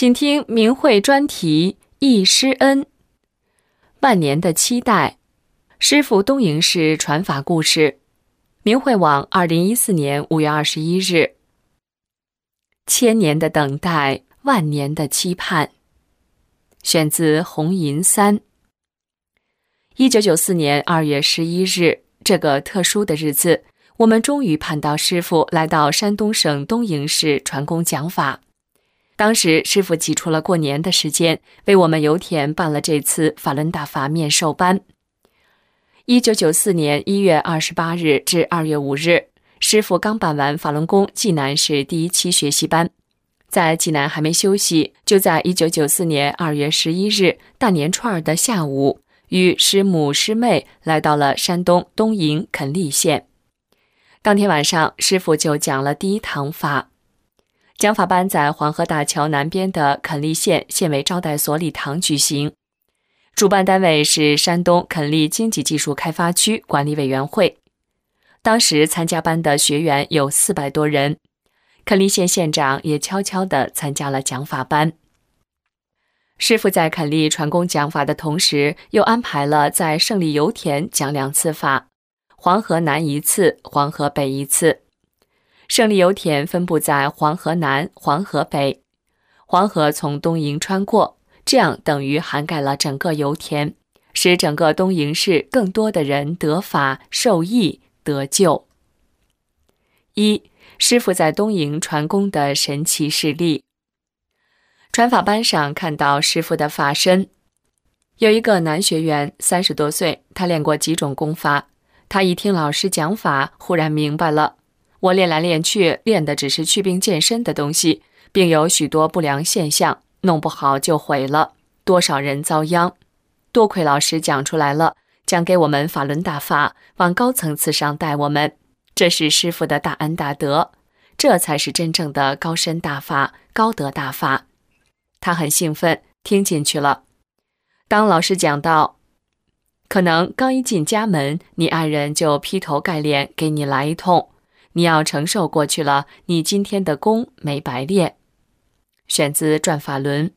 请听明慧专题《忆师恩》，万年的期待，师傅东营市传法故事。明慧网二零一四年五月二十一日。千年的等待，万年的期盼。选自《红银三》。一九九四年二月十一日，这个特殊的日子，我们终于盼到师傅来到山东省东营市传功讲法。当时，师傅挤出了过年的时间，为我们油田办了这次法轮大法面授班。一九九四年一月二十八日至二月五日，师傅刚办完法轮功济南市第一期学习班，在济南还没休息，就在一九九四年二月十一日大年初二的下午，与师母师妹来到了山东东营垦利县。当天晚上，师傅就讲了第一堂法。讲法班在黄河大桥南边的垦利县县委招待所礼堂举行，主办单位是山东垦利经济技术开发区管理委员会。当时参加班的学员有四百多人，垦利县县长也悄悄地参加了讲法班。师傅在垦利传功讲法的同时，又安排了在胜利油田讲两次法，黄河南一次，黄河北一次。胜利油田分布在黄河南、黄河北，黄河从东营穿过，这样等于涵盖了整个油田，使整个东营市更多的人得法、受益、得救。一师傅在东营传功的神奇事例。传法班上看到师傅的法身，有一个男学员，三十多岁，他练过几种功法，他一听老师讲法，忽然明白了。我练来练去，练的只是祛病健身的东西，并有许多不良现象，弄不好就毁了，多少人遭殃。多亏老师讲出来了，讲给我们法轮大法，往高层次上带我们，这是师傅的大恩大德，这才是真正的高深大法、高德大法。他很兴奋，听进去了。当老师讲到，可能刚一进家门，你爱人就劈头盖脸给你来一通。你要承受过去了，你今天的功没白练。选自《转法轮》。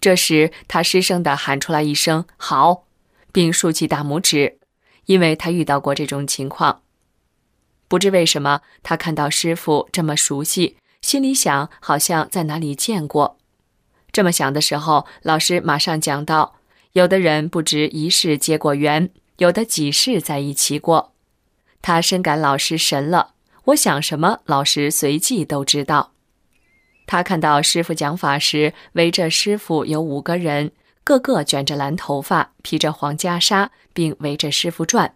这时，他失声的喊出来一声“好”，并竖起大拇指，因为他遇到过这种情况。不知为什么，他看到师傅这么熟悉，心里想好像在哪里见过。这么想的时候，老师马上讲到：有的人不止一世结过缘，有的几世在一起过。他深感老师神了，我想什么，老师随即都知道。他看到师傅讲法时，围着师傅有五个人，个个卷着蓝头发，披着黄袈裟，并围着师傅转。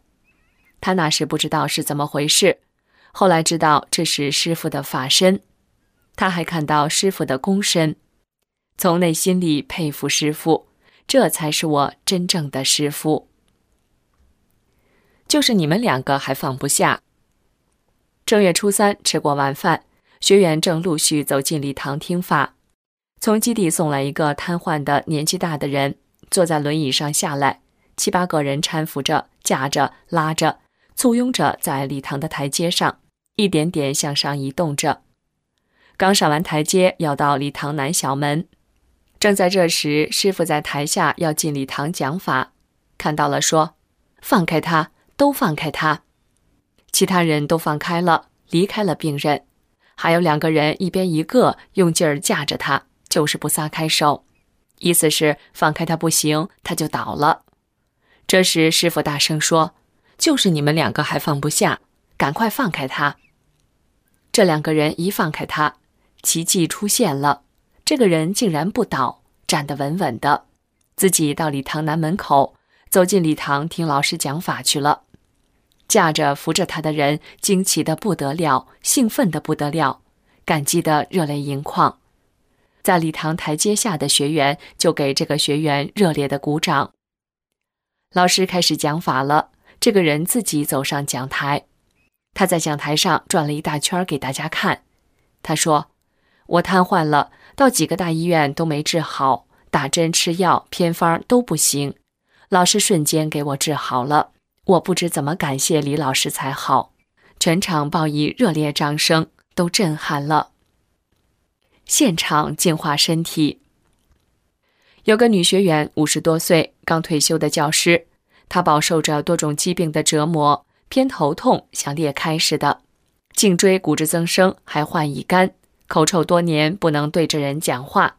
他那时不知道是怎么回事，后来知道这是师傅的法身。他还看到师傅的功身，从内心里佩服师傅，这才是我真正的师傅。就是你们两个还放不下。正月初三吃过晚饭，学员正陆续走进礼堂听法。从基地送来一个瘫痪的年纪大的人，坐在轮椅上下来，七八个人搀扶着、架着、拉着，簇拥着在礼堂的台阶上，一点点向上移动着。刚上完台阶，要到礼堂南小门。正在这时，师傅在台下要进礼堂讲法，看到了，说：“放开他。”都放开他，其他人都放开了，离开了病人，还有两个人一边一个用劲儿架着他，就是不撒开手，意思是放开他不行，他就倒了。这时师傅大声说：“就是你们两个还放不下，赶快放开他。”这两个人一放开他，奇迹出现了，这个人竟然不倒，站得稳稳的，自己到礼堂南门口，走进礼堂听老师讲法去了。架着扶着他的人惊奇的不得了，兴奋的不得了，感激的热泪盈眶。在礼堂台阶下的学员就给这个学员热烈的鼓掌。老师开始讲法了，这个人自己走上讲台，他在讲台上转了一大圈给大家看。他说：“我瘫痪了，到几个大医院都没治好，打针吃药偏方都不行，老师瞬间给我治好了。我不知怎么感谢李老师才好。”全场报以热烈掌声，都震撼了。现场净化身体。有个女学员，五十多岁，刚退休的教师，她饱受着多种疾病的折磨，偏头痛像裂开似的，颈椎骨质增生，还患乙肝，口臭多年，不能对着人讲话，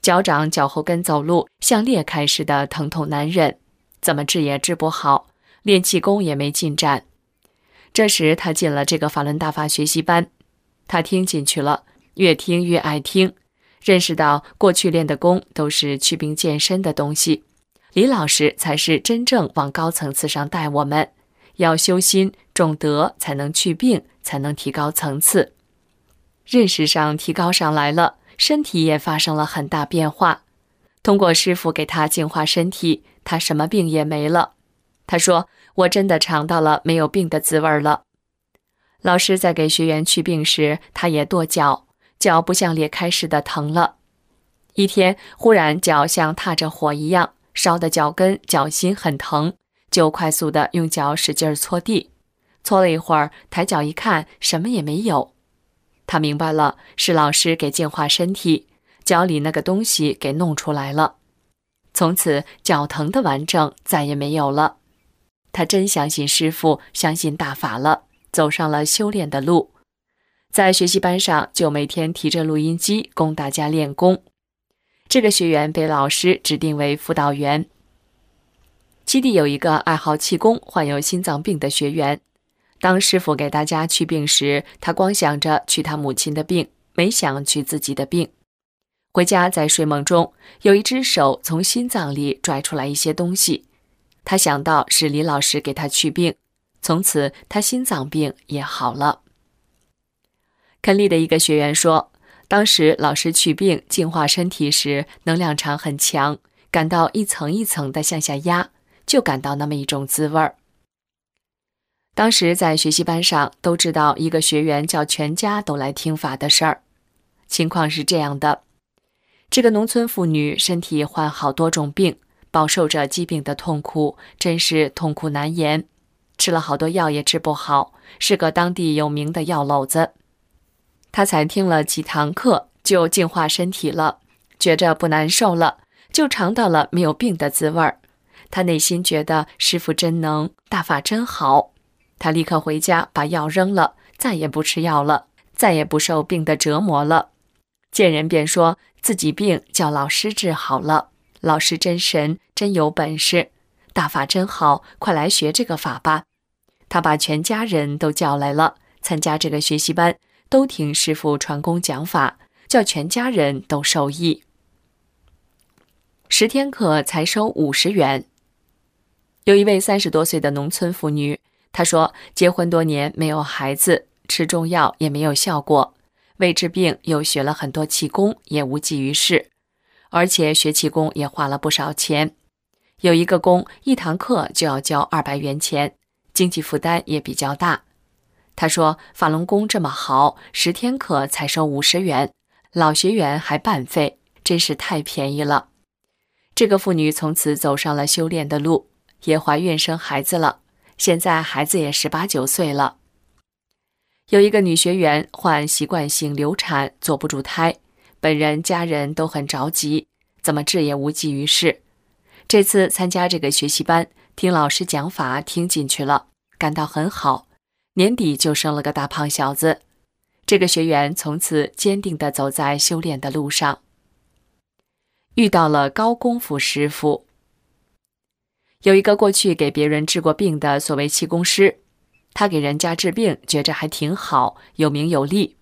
脚掌、脚后跟走路像裂开似的，疼痛难忍，怎么治也治不好，练气功也没进展。这时，他进了这个法轮大法学习班，他听进去了。越听越爱听，认识到过去练的功都是去病健身的东西，李老师才是真正往高层次上带我们。要修心重德，才能去病，才能提高层次。认识上提高上来了，身体也发生了很大变化。通过师傅给他净化身体，他什么病也没了。他说：“我真的尝到了没有病的滋味了。”老师在给学员去病时，他也跺脚。脚不像裂开似的疼了，一天忽然脚像踏着火一样，烧的脚跟、脚心很疼，就快速的用脚使劲搓地，搓了一会儿，抬脚一看，什么也没有。他明白了，是老师给净化身体，脚里那个东西给弄出来了。从此脚疼的完整再也没有了。他真相信师傅，相信大法了，走上了修炼的路。在学习班上，就每天提着录音机供大家练功。这个学员被老师指定为辅导员。基地有一个爱好气功、患有心脏病的学员。当师傅给大家去病时，他光想着去他母亲的病，没想去自己的病。回家在睡梦中，有一只手从心脏里拽出来一些东西，他想到是李老师给他去病，从此他心脏病也好了。肯利的一个学员说：“当时老师去病、净化身体时，能量场很强，感到一层一层的向下压，就感到那么一种滋味儿。当时在学习班上都知道一个学员叫全家都来听法的事儿。情况是这样的：这个农村妇女身体患好多种病，饱受着疾病的痛苦，真是痛苦难言，吃了好多药也治不好，是个当地有名的药篓子。”他才听了几堂课，就净化身体了，觉着不难受了，就尝到了没有病的滋味儿。他内心觉得师傅真能，大法真好。他立刻回家把药扔了，再也不吃药了，再也不受病的折磨了。见人便说自己病叫老师治好了，老师真神，真有本事，大法真好，快来学这个法吧。他把全家人都叫来了，参加这个学习班。都听师傅传功讲法，叫全家人都受益。十天课才收五十元。有一位三十多岁的农村妇女，她说结婚多年没有孩子，吃中药也没有效果，为治病又学了很多气功，也无济于事，而且学气功也花了不少钱，有一个功一堂课就要交二百元钱，经济负担也比较大。他说：“法轮功这么好，十天课才收五十元，老学员还半费，真是太便宜了。”这个妇女从此走上了修炼的路，也怀孕生孩子了，现在孩子也十八九岁了。有一个女学员患习惯性流产，坐不住胎，本人家人都很着急，怎么治也无济于事。这次参加这个学习班，听老师讲法，听进去了，感到很好。年底就生了个大胖小子，这个学员从此坚定地走在修炼的路上。遇到了高功夫师傅，有一个过去给别人治过病的所谓气功师，他给人家治病，觉着还挺好，有名有利。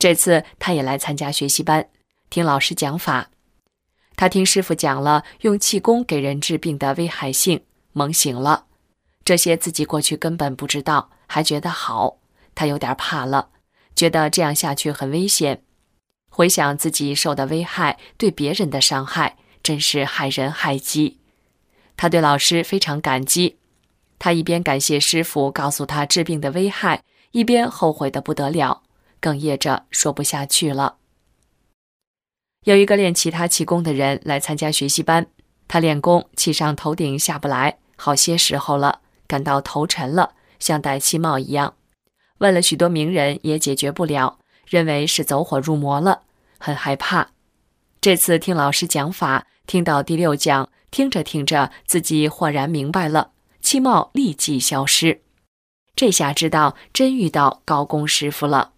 这次他也来参加学习班，听老师讲法。他听师傅讲了用气功给人治病的危害性，猛醒了。这些自己过去根本不知道，还觉得好。他有点怕了，觉得这样下去很危险。回想自己受的危害，对别人的伤害，真是害人害己。他对老师非常感激。他一边感谢师傅告诉他治病的危害，一边后悔的不得了，哽咽着说不下去了。有一个练其他气功的人来参加学习班，他练功气上头顶下不来，好些时候了，感到头沉了，像戴气帽一样。问了许多名人也解决不了，认为是走火入魔了，很害怕。这次听老师讲法，听到第六讲，听着听着，自己豁然明白了。气帽立即消失，这下知道真遇到高工师傅了。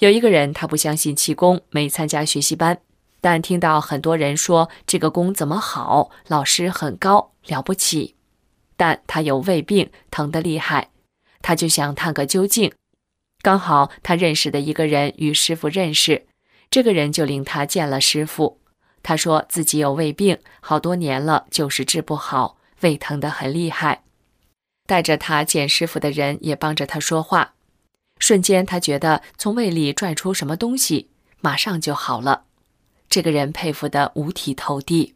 有一个人，他不相信气功，没参加学习班，但听到很多人说这个功怎么好，老师很高了不起，但他有胃病，疼得厉害，他就想探个究竟。刚好他认识的一个人与师傅认识，这个人就领他见了师傅。他说自己有胃病，好多年了，就是治不好。胃疼得很厉害，带着他见师傅的人也帮着他说话，瞬间他觉得从胃里拽出什么东西，马上就好了。这个人佩服得五体投地。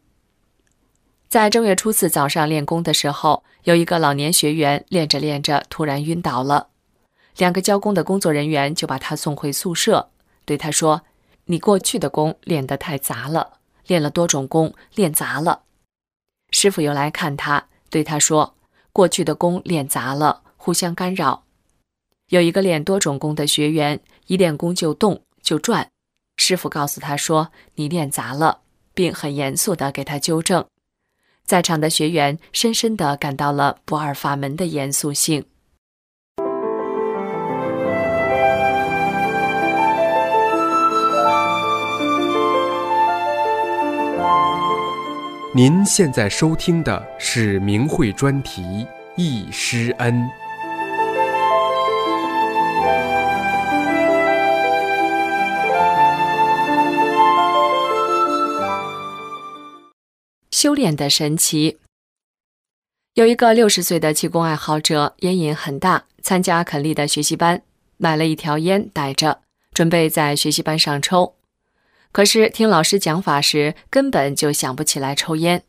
在正月初四早上练功的时候，有一个老年学员练着练着突然晕倒了，两个教功的工作人员就把他送回宿舍，对他说：“你过去的功练得太杂了，练了多种功，练杂了。”师傅又来看他，对他说：“过去的功练杂了，互相干扰。有一个练多种功的学员，一练功就动就转。师傅告诉他说：‘你练杂了，并很严肃地给他纠正。’在场的学员深深地感到了不二法门的严肃性。”您现在收听的是明慧专题《易师恩》。修炼的神奇。有一个六十岁的气功爱好者，烟瘾很大，参加肯利的学习班，买了一条烟带着，准备在学习班上抽。可是听老师讲法时，根本就想不起来抽烟。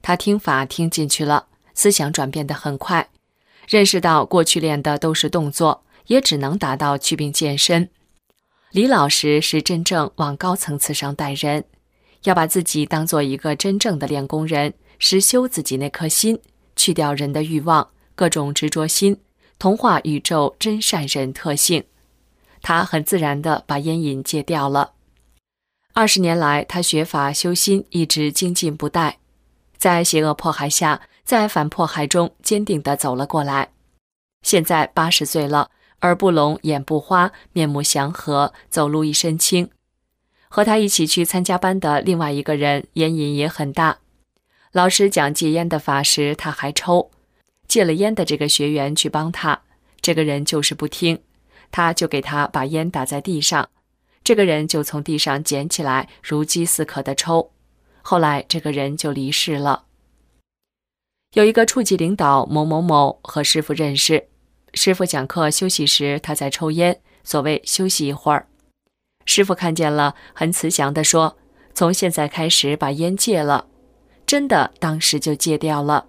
他听法听进去了，思想转变得很快，认识到过去练的都是动作，也只能达到祛病健身。李老师是真正往高层次上带人，要把自己当做一个真正的练功人，实修自己那颗心，去掉人的欲望、各种执着心，同化宇宙真善人特性。他很自然地把烟瘾戒掉了。二十年来，他学法修心一直精进不怠，在邪恶迫害下，在反迫害中坚定地走了过来。现在八十岁了，耳不聋，眼不花，面目祥和，走路一身轻。和他一起去参加班的另外一个人，烟瘾也很大。老师讲戒烟的法时，他还抽。戒了烟的这个学员去帮他，这个人就是不听，他就给他把烟打在地上。这个人就从地上捡起来，如饥似渴的抽。后来这个人就离世了。有一个处级领导某某某和师傅认识，师傅讲课休息时他在抽烟，所谓休息一会儿。师傅看见了，很慈祥地说：“从现在开始把烟戒了。”真的，当时就戒掉了。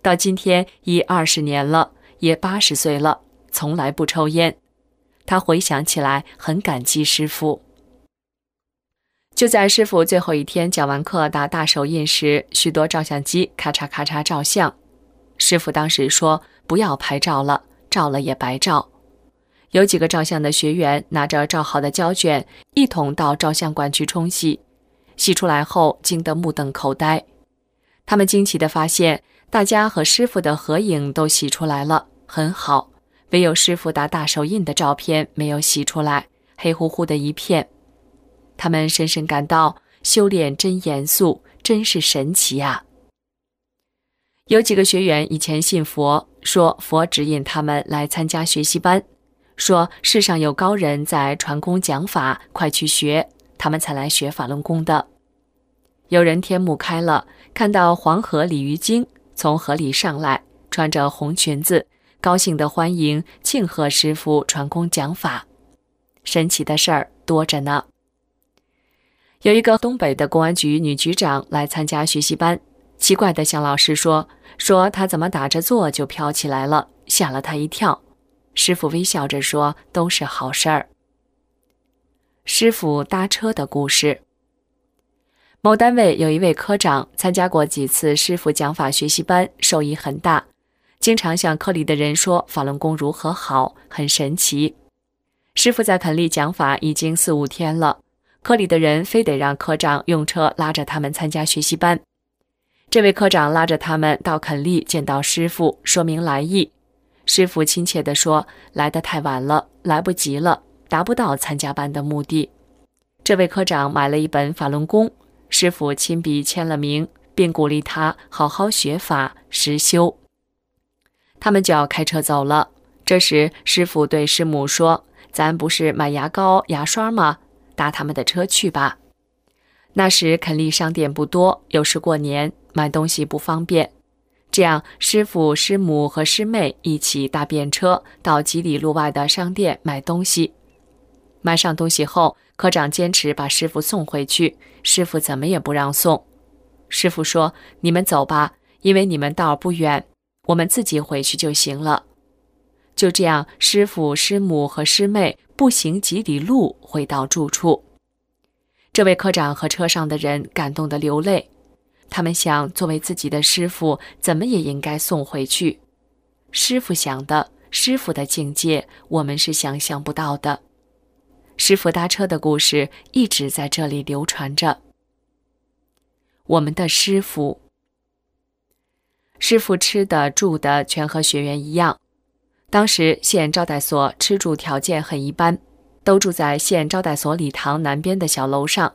到今天已二十年了，也八十岁了，从来不抽烟。他回想起来，很感激师傅。就在师傅最后一天讲完课打大手印时，许多照相机咔嚓咔嚓照相。师傅当时说：“不要拍照了，照了也白照。”有几个照相的学员拿着照好的胶卷，一同到照相馆去冲洗。洗出来后，惊得目瞪口呆。他们惊奇地发现，大家和师傅的合影都洗出来了，很好。唯有师傅打大手印的照片没有洗出来，黑乎乎的一片。他们深深感到修炼真严肃，真是神奇啊！有几个学员以前信佛，说佛指引他们来参加学习班，说世上有高人在传功讲法，快去学，他们才来学法轮功的。有人天目开了，看到黄河鲤鱼精从河里上来。穿着红裙子，高兴地欢迎庆贺师傅传功讲法。神奇的事儿多着呢。有一个东北的公安局女局长来参加学习班，奇怪地向老师说：“说她怎么打着坐就飘起来了，吓了她一跳。”师傅微笑着说：“都是好事儿。”师傅搭车的故事。某单位有一位科长，参加过几次师傅讲法学习班，受益很大，经常向科里的人说法轮功如何好，很神奇。师傅在肯利讲法已经四五天了，科里的人非得让科长用车拉着他们参加学习班。这位科长拉着他们到肯利见到师傅，说明来意。师傅亲切地说：“来得太晚了，来不及了，达不到参加班的目的。”这位科长买了一本法轮功。师傅亲笔签了名，并鼓励他好好学法实修。他们就要开车走了。这时，师傅对师母说：“咱不是买牙膏、牙刷吗？搭他们的车去吧。”那时肯利商店不多，又是过年，买东西不方便。这样，师傅、师母和师妹一起搭便车到几里路外的商店买东西。买上东西后，科长坚持把师傅送回去。师傅怎么也不让送。师傅说：“你们走吧，因为你们道不远，我们自己回去就行了。”就这样，师傅、师母和师妹步行几里路回到住处。这位科长和车上的人感动得流泪。他们想，作为自己的师傅，怎么也应该送回去。师傅想的，师傅的境界，我们是想象不到的。师傅搭车的故事一直在这里流传着。我们的师傅，师傅吃的住的全和学员一样。当时县招待所吃住条件很一般，都住在县招待所礼堂南边的小楼上。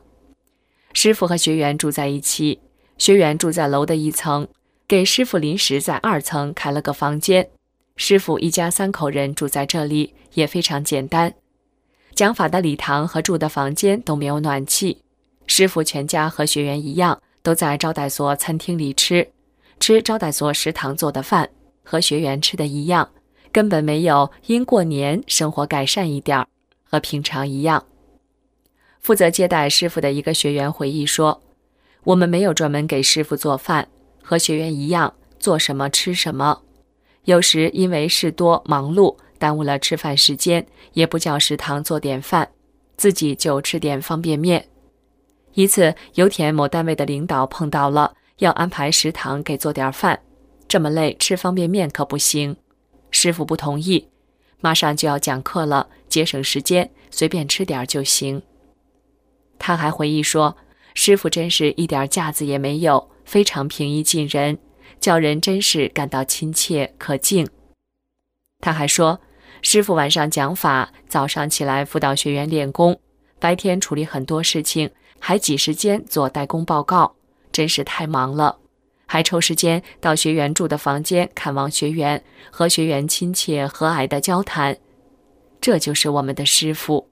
师傅和学员住在一起，学员住在楼的一层，给师傅临时在二层开了个房间。师傅一家三口人住在这里，也非常简单。讲法的礼堂和住的房间都没有暖气，师傅全家和学员一样，都在招待所餐厅里吃，吃招待所食堂做的饭，和学员吃的一样，根本没有因过年生活改善一点儿，和平常一样。负责接待师傅的一个学员回忆说：“我们没有专门给师傅做饭，和学员一样，做什么吃什么，有时因为事多忙碌。”耽误了吃饭时间，也不叫食堂做点饭，自己就吃点方便面。一次，油田某单位的领导碰到了，要安排食堂给做点饭，这么累吃方便面可不行。师傅不同意，马上就要讲课了，节省时间，随便吃点就行。他还回忆说，师傅真是一点架子也没有，非常平易近人，叫人真是感到亲切可敬。他还说。师傅晚上讲法，早上起来辅导学员练功，白天处理很多事情，还挤时间做代工报告，真是太忙了。还抽时间到学员住的房间看望学员，和学员亲切和蔼的交谈。这就是我们的师傅。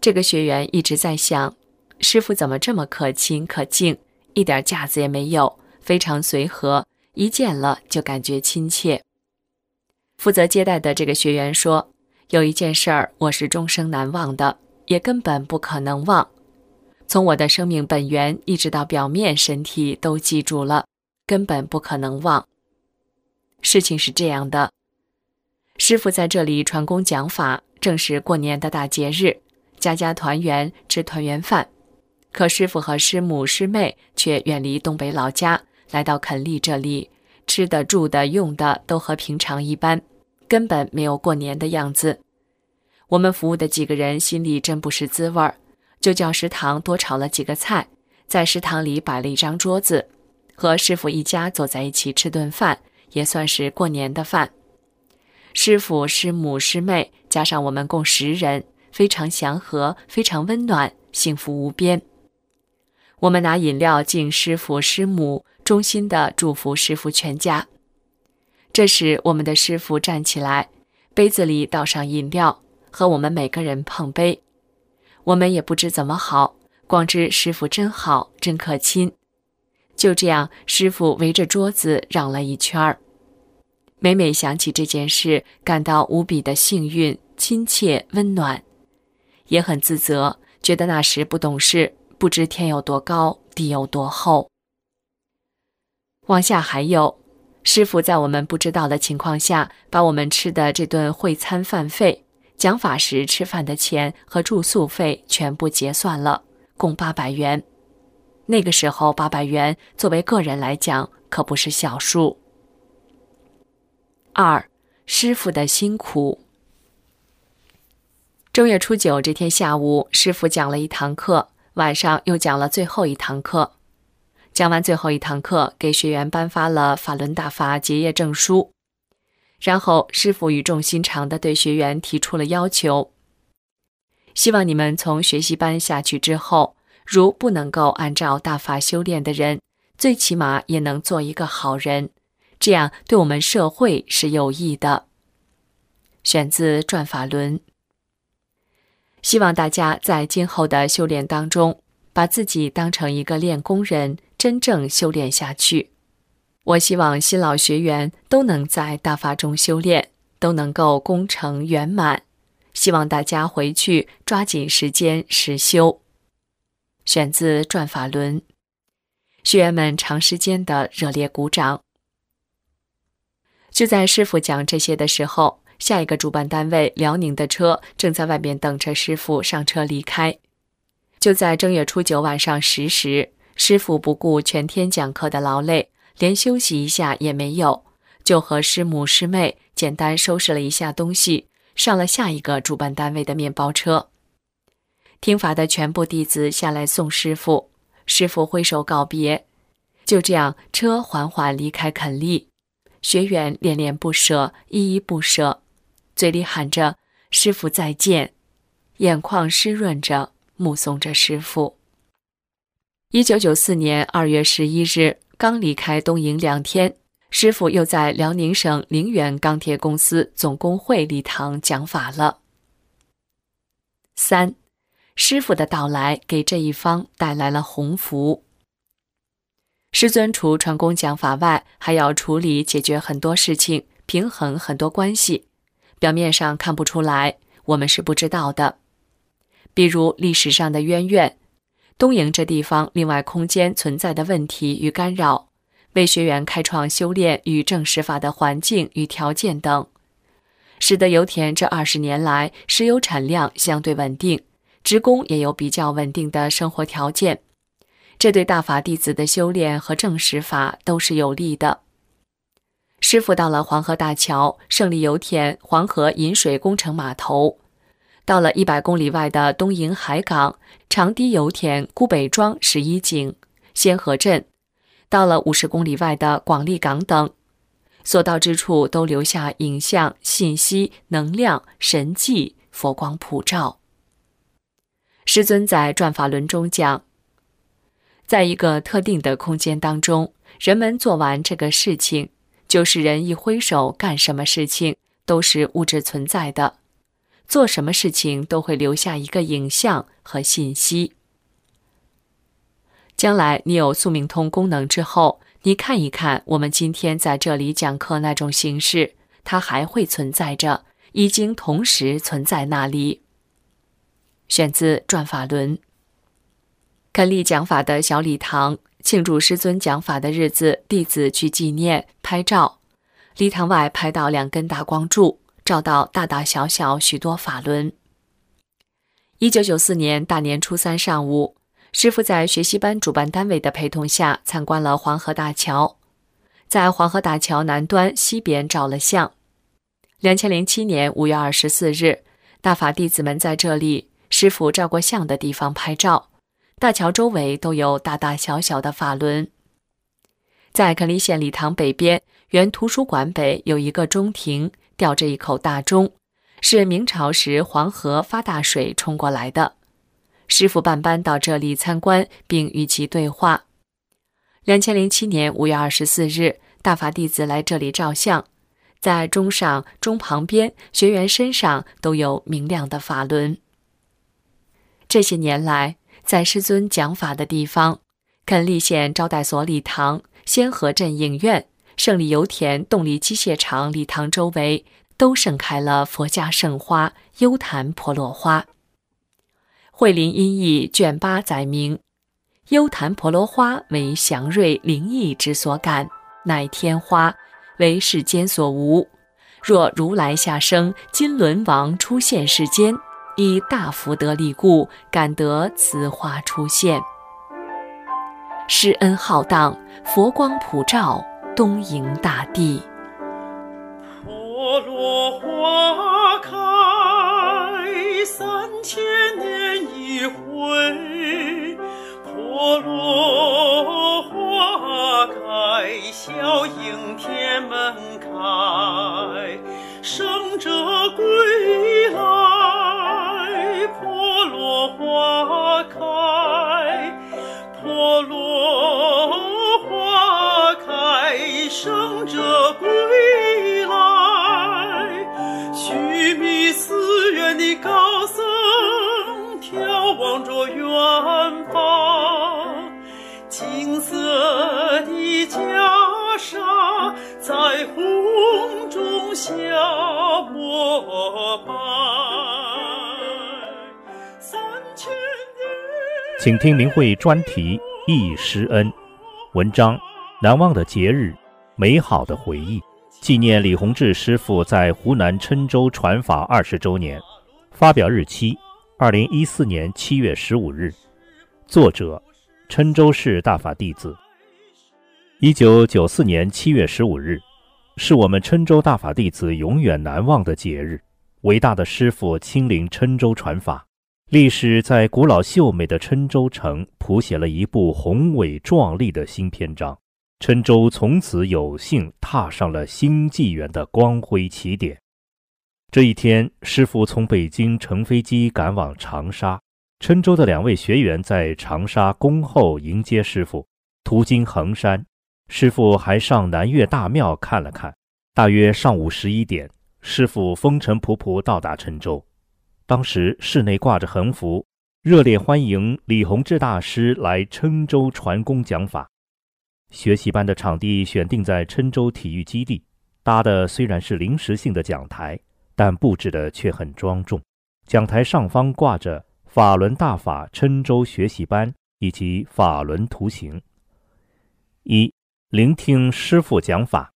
这个学员一直在想，师傅怎么这么可亲可敬，一点架子也没有，非常随和，一见了就感觉亲切。负责接待的这个学员说：“有一件事儿我是终生难忘的，也根本不可能忘。从我的生命本源一直到表面身体都记住了，根本不可能忘。事情是这样的，师傅在这里传功讲法，正是过年的大节日，家家团圆吃团圆饭。可师傅和师母师妹却远离东北老家，来到垦利这里，吃的住的用的都和平常一般。”根本没有过年的样子，我们服务的几个人心里真不是滋味儿，就叫食堂多炒了几个菜，在食堂里摆了一张桌子，和师傅一家坐在一起吃顿饭，也算是过年的饭。师傅、师母、师妹加上我们共十人，非常祥和，非常温暖，幸福无边。我们拿饮料敬师傅、师母，衷心的祝福师傅全家。这时，我们的师傅站起来，杯子里倒上饮料，和我们每个人碰杯。我们也不知怎么好，光知师傅真好，真可亲。就这样，师傅围着桌子让了一圈儿。每每想起这件事，感到无比的幸运、亲切、温暖，也很自责，觉得那时不懂事，不知天有多高，地有多厚。往下还有，师傅在我们不知道的情况下，把我们吃的这顿会餐饭费、讲法时吃饭的钱和住宿费全部结算了，共八百元。那个时候，八百元作为个人来讲可不是小数。二，师傅的辛苦。正月初九这天下午，师傅讲了一堂课，晚上又讲了最后一堂课。讲完最后一堂课，给学员颁发了法轮大法结业证书。然后，师傅语重心长地对学员提出了要求：希望你们从学习班下去之后。如不能够按照大法修炼的人，最起码也能做一个好人，这样对我们社会是有益的。选自《转法轮》。希望大家在今后的修炼当中，把自己当成一个练功人，真正修炼下去。我希望新老学员都能在大法中修炼，都能够功成圆满。希望大家回去抓紧时间实修。选自《转法轮》，学员们长时间的热烈鼓掌。就在师傅讲这些的时候，下一个主办单位辽宁的车正在外面等着师傅上车离开。就在正月初九晚上十时，师傅不顾全天讲课的劳累，连休息一下也没有，就和师母师妹简单收拾了一下东西，上了下一个主办单位的面包车。听法的全部弟子下来送师傅，师傅挥手告别。就这样，车缓缓离开垦利，学员恋恋不舍，依依不舍，嘴里喊着“师傅再见”，眼眶湿润着，目送着师傅。一九九四年二月十一日，刚离开东营两天，师傅又在辽宁省凌源钢铁公司总工会礼堂讲法了。三。师傅的到来给这一方带来了鸿福。师尊除传功讲法外，还要处理解决很多事情，平衡很多关系。表面上看不出来，我们是不知道的。比如历史上的渊源，东营这地方另外空间存在的问题与干扰，为学员开创修炼与正实法的环境与条件等，使得油田这二十年来石油产量相对稳定。职工也有比较稳定的生活条件，这对大法弟子的修炼和正实法都是有利的。师傅到了黄河大桥、胜利油田、黄河引水工程码头，到了一百公里外的东营海港、长堤油田、沽北庄十一井、仙河镇，到了五十公里外的广利港等，所到之处都留下影像、信息、能量、神迹、佛光普照。师尊在《转法轮》中讲，在一个特定的空间当中，人们做完这个事情，就是人一挥手干什么事情都是物质存在的，做什么事情都会留下一个影像和信息。将来你有宿命通功能之后，你看一看我们今天在这里讲课那种形式，它还会存在着，已经同时存在那里。选自《转法轮》。肯利讲法的小礼堂，庆祝师尊讲法的日子，弟子去纪念拍照。礼堂外拍到两根大光柱，照到大大小小许多法轮。一九九四年大年初三上午，师傅在学习班主办单位的陪同下参观了黄河大桥，在黄河大桥南端西边照了相。两千零七年五月二十四日，大法弟子们在这里。师傅照过相的地方拍照，大桥周围都有大大小小的法轮。在垦利县礼堂北边，原图书馆北有一个中庭，吊着一口大钟，是明朝时黄河发大水冲过来的。师傅办班到这里参观，并与其对话。两千零七年五月二十四日，大法弟子来这里照相，在钟上、钟旁边、学员身上都有明亮的法轮。这些年来，在师尊讲法的地方，垦利县招待所礼堂、仙河镇影院、胜利油田、动力机械厂礼堂周围都盛开了佛家圣花优昙婆罗花。慧林音译卷八载明：优昙婆罗花为祥瑞灵异之所感，乃天花，为世间所无。若如来下生，金轮王出现世间，以大福德力故，感得此花出现。施恩浩荡，佛光普照东瀛大地。婆罗花开，三千年一回。婆罗花开，笑迎天门开，生者归请听明慧专题《忆师恩》，文章：难忘的节日，美好的回忆，纪念李洪志师傅在湖南郴州传法二十周年。发表日期：二零一四年七月十五日。作者：郴州市大法弟子。一九九四年七月十五日，是我们郴州大法弟子永远难忘的节日。伟大的师傅亲临郴州传法。历史在古老秀美的郴州城谱写了一部宏伟壮丽的新篇章，郴州从此有幸踏上了新纪元的光辉起点。这一天，师傅从北京乘飞机赶往长沙，郴州的两位学员在长沙恭候迎接师傅。途经衡山，师傅还上南岳大庙看了看。大约上午十一点，师傅风尘仆仆到达郴州。当时室内挂着横幅，热烈欢迎李洪志大师来郴州传功讲法。学习班的场地选定在郴州体育基地，搭的虽然是临时性的讲台，但布置的却很庄重。讲台上方挂着“法轮大法郴州学习班”以及法轮图形。一、聆听师傅讲法。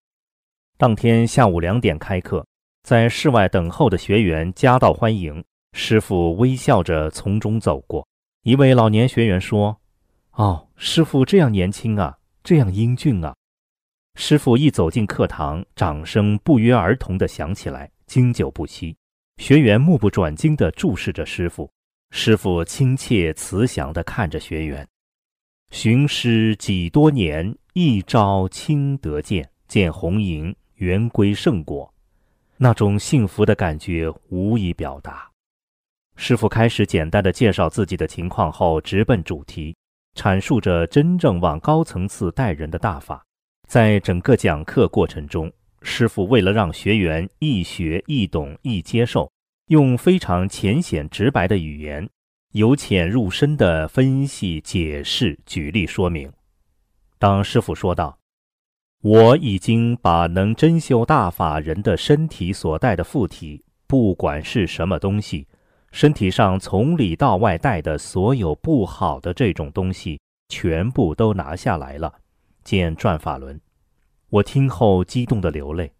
当天下午两点开课，在室外等候的学员夹道欢迎。师傅微笑着从中走过，一位老年学员说：“哦，师傅这样年轻啊，这样英俊啊！”师傅一走进课堂，掌声不约而同地响起来，经久不息。学员目不转睛地注视着师傅，师傅亲切慈祥地看着学员。寻师几多年，一朝亲得见，见红颜，圆归圣果，那种幸福的感觉无以表达。师傅开始简单的介绍自己的情况后，直奔主题，阐述着真正往高层次带人的大法。在整个讲课过程中，师傅为了让学员易学易懂易接受，用非常浅显直白的语言，由浅入深的分析、解释、举例说明。当师傅说道：“我已经把能真修大法人的身体所带的附体，不管是什么东西。”身体上从里到外带的所有不好的这种东西，全部都拿下来了。见转法轮，我听后激动的流泪。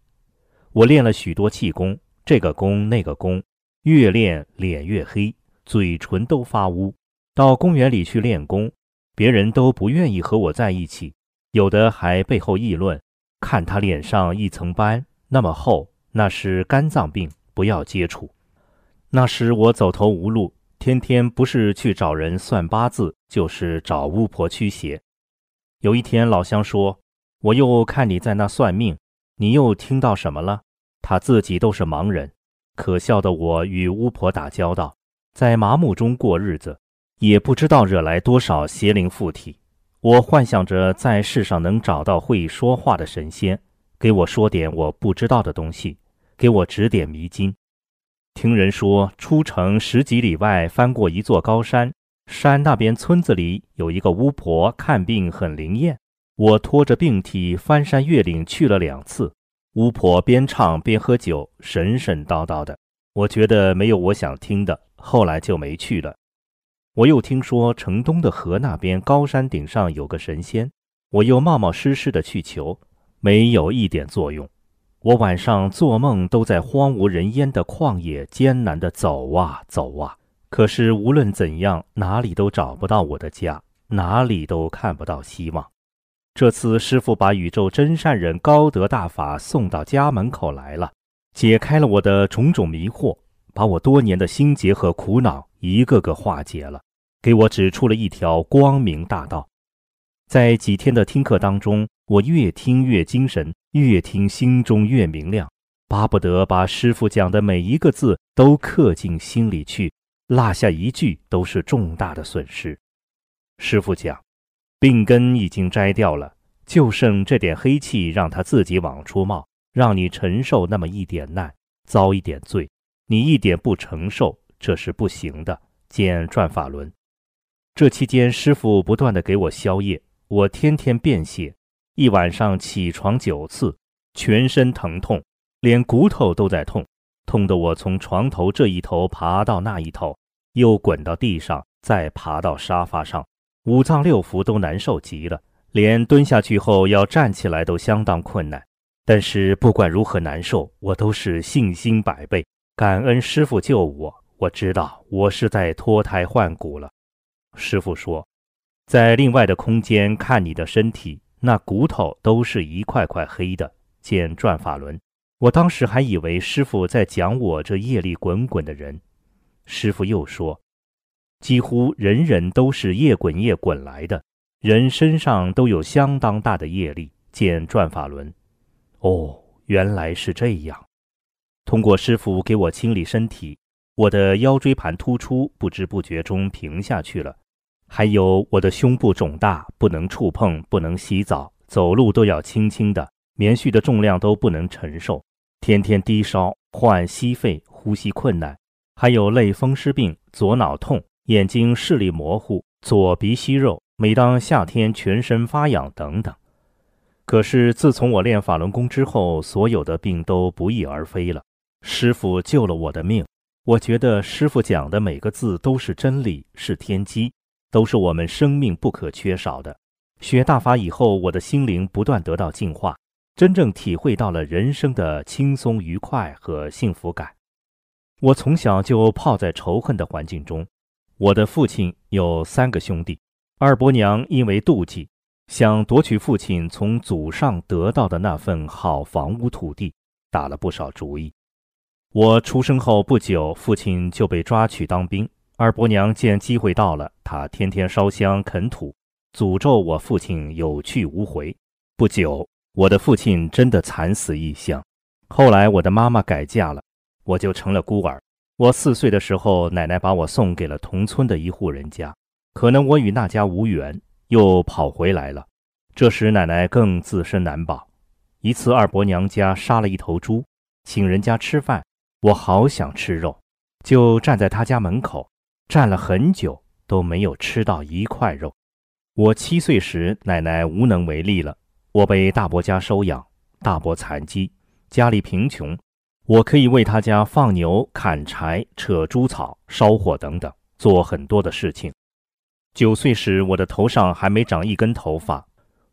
我练了许多气功，这个功那个功，越练脸越黑，嘴唇都发乌。到公园里去练功，别人都不愿意和我在一起，有的还背后议论：看他脸上一层斑那么厚，那是肝脏病，不要接触。那时我走投无路，天天不是去找人算八字，就是找巫婆驱邪。有一天，老乡说：“我又看你在那算命，你又听到什么了？”他自己都是盲人，可笑的我与巫婆打交道，在麻木中过日子，也不知道惹来多少邪灵附体。我幻想着在世上能找到会说话的神仙，给我说点我不知道的东西，给我指点迷津。听人说，出城十几里外，翻过一座高山，山那边村子里有一个巫婆，看病很灵验。我拖着病体翻山越岭去了两次，巫婆边唱边喝酒，神神叨叨的。我觉得没有我想听的，后来就没去了。我又听说城东的河那边高山顶上有个神仙，我又冒冒失失的去求，没有一点作用。我晚上做梦都在荒无人烟的旷野艰难地走啊走啊，可是无论怎样，哪里都找不到我的家，哪里都看不到希望。这次师傅把宇宙真善人高德大法送到家门口来了，解开了我的种种迷惑，把我多年的心结和苦恼一个个化解了，给我指出了一条光明大道。在几天的听课当中，我越听越精神，越听心中越明亮，巴不得把师傅讲的每一个字都刻进心里去，落下一句都是重大的损失。师傅讲。病根已经摘掉了，就剩这点黑气，让他自己往出冒，让你承受那么一点难，遭一点罪，你一点不承受，这是不行的。见转法轮。这期间，师傅不断的给我消夜，我天天便血，一晚上起床九次，全身疼痛，连骨头都在痛，痛得我从床头这一头爬到那一头，又滚到地上，再爬到沙发上。五脏六腑都难受极了，连蹲下去后要站起来都相当困难。但是不管如何难受，我都是信心百倍，感恩师傅救我。我知道我是在脱胎换骨了。师傅说，在另外的空间看你的身体，那骨头都是一块块黑的。见转法轮，我当时还以为师傅在讲我这业力滚滚的人。师傅又说。几乎人人都是业滚业滚来的，人身上都有相当大的业力。见转法轮。哦，原来是这样。通过师傅给我清理身体，我的腰椎盘突出，不知不觉中平下去了。还有我的胸部肿大，不能触碰，不能洗澡，走路都要轻轻的，棉絮的重量都不能承受。天天低烧，患息肺，呼吸困难，还有类风湿病，左脑痛。眼睛视力模糊，左鼻息肉，每当夏天全身发痒等等。可是自从我练法轮功之后，所有的病都不翼而飞了。师傅救了我的命，我觉得师傅讲的每个字都是真理，是天机，都是我们生命不可缺少的。学大法以后，我的心灵不断得到净化，真正体会到了人生的轻松愉快和幸福感。我从小就泡在仇恨的环境中。我的父亲有三个兄弟，二伯娘因为妒忌，想夺取父亲从祖上得到的那份好房屋土地，打了不少主意。我出生后不久，父亲就被抓去当兵。二伯娘见机会到了，她天天烧香啃土，诅咒我父亲有去无回。不久，我的父亲真的惨死异乡。后来我的妈妈改嫁了，我就成了孤儿。我四岁的时候，奶奶把我送给了同村的一户人家。可能我与那家无缘，又跑回来了。这时奶奶更自身难保。一次，二伯娘家杀了一头猪，请人家吃饭。我好想吃肉，就站在他家门口，站了很久都没有吃到一块肉。我七岁时，奶奶无能为力了，我被大伯家收养。大伯残疾，家里贫穷。我可以为他家放牛、砍柴、扯猪草、烧火等等，做很多的事情。九岁时，我的头上还没长一根头发，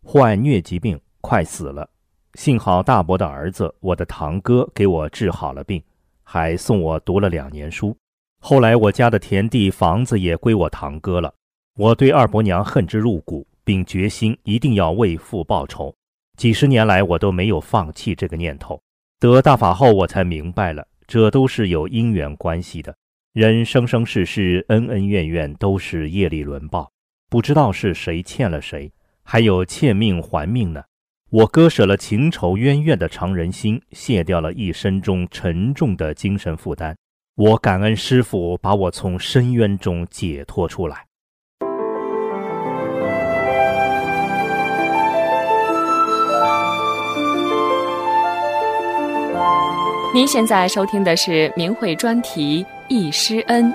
患疟疾病，快死了。幸好大伯的儿子，我的堂哥，给我治好了病，还送我读了两年书。后来，我家的田地、房子也归我堂哥了。我对二伯娘恨之入骨，并决心一定要为父报仇。几十年来，我都没有放弃这个念头。得大法后，我才明白了，这都是有因缘关系的。人生生世世，恩恩怨怨，都是业力轮报，不知道是谁欠了谁，还有欠命还命呢。我割舍了情仇冤怨的常人心，卸掉了一生中沉重的精神负担。我感恩师傅把我从深渊中解脱出来。您现在收听的是明慧专题，一、师恩。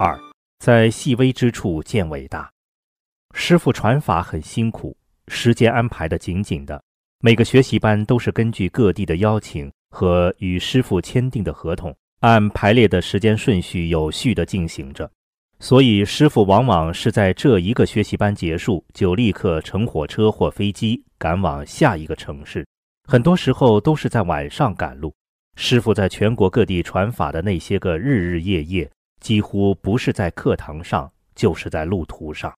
二、在细微之处见伟大。师傅传法很辛苦，时间安排的紧紧的。每个学习班都是根据各地的邀请和与师傅签订的合同，按排列的时间顺序有序地进行着。所以，师傅往往是在这一个学习班结束，就立刻乘火车或飞机赶往下一个城市。很多时候都是在晚上赶路。师傅在全国各地传法的那些个日日夜夜，几乎不是在课堂上，就是在路途上。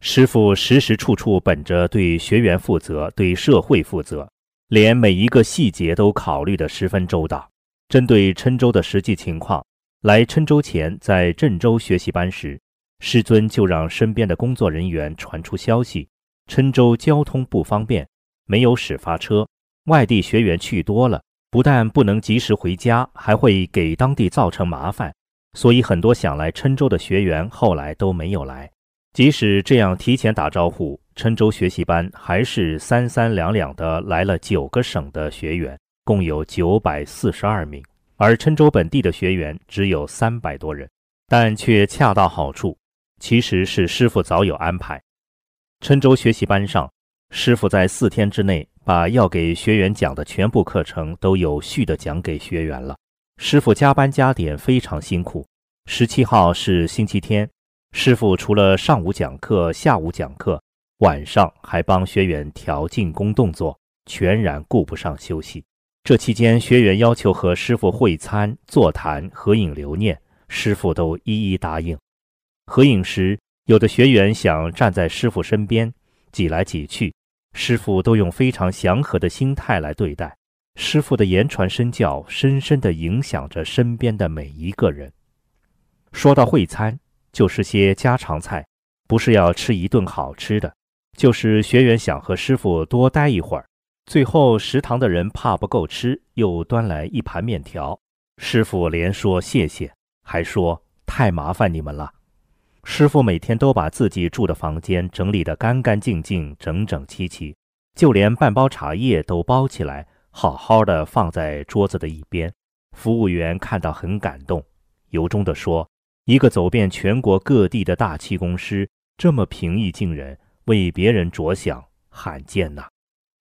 师傅时时处处本着对学员负责、对社会负责，连每一个细节都考虑得十分周到。针对郴州的实际情况。来郴州前，在郑州学习班时，师尊就让身边的工作人员传出消息：郴州交通不方便，没有始发车，外地学员去多了，不但不能及时回家，还会给当地造成麻烦。所以，很多想来郴州的学员后来都没有来。即使这样提前打招呼，郴州学习班还是三三两两的来了九个省的学员，共有九百四十二名。而郴州本地的学员只有三百多人，但却恰到好处，其实是师傅早有安排。郴州学习班上，师傅在四天之内把要给学员讲的全部课程都有序的讲给学员了。师傅加班加点非常辛苦。十七号是星期天，师傅除了上午讲课、下午讲课，晚上还帮学员调进攻动作，全然顾不上休息。这期间，学员要求和师傅会餐、座谈、合影留念，师傅都一一答应。合影时，有的学员想站在师傅身边，挤来挤去，师傅都用非常祥和的心态来对待。师傅的言传身教，深深地影响着身边的每一个人。说到会餐，就是些家常菜，不是要吃一顿好吃的，就是学员想和师傅多待一会儿。最后，食堂的人怕不够吃，又端来一盘面条。师傅连说谢谢，还说太麻烦你们了。师傅每天都把自己住的房间整理得干干净净、整整齐齐，就连半包茶叶都包起来，好好的放在桌子的一边。服务员看到很感动，由衷地说：“一个走遍全国各地的大气功师，这么平易近人，为别人着想，罕见呐。”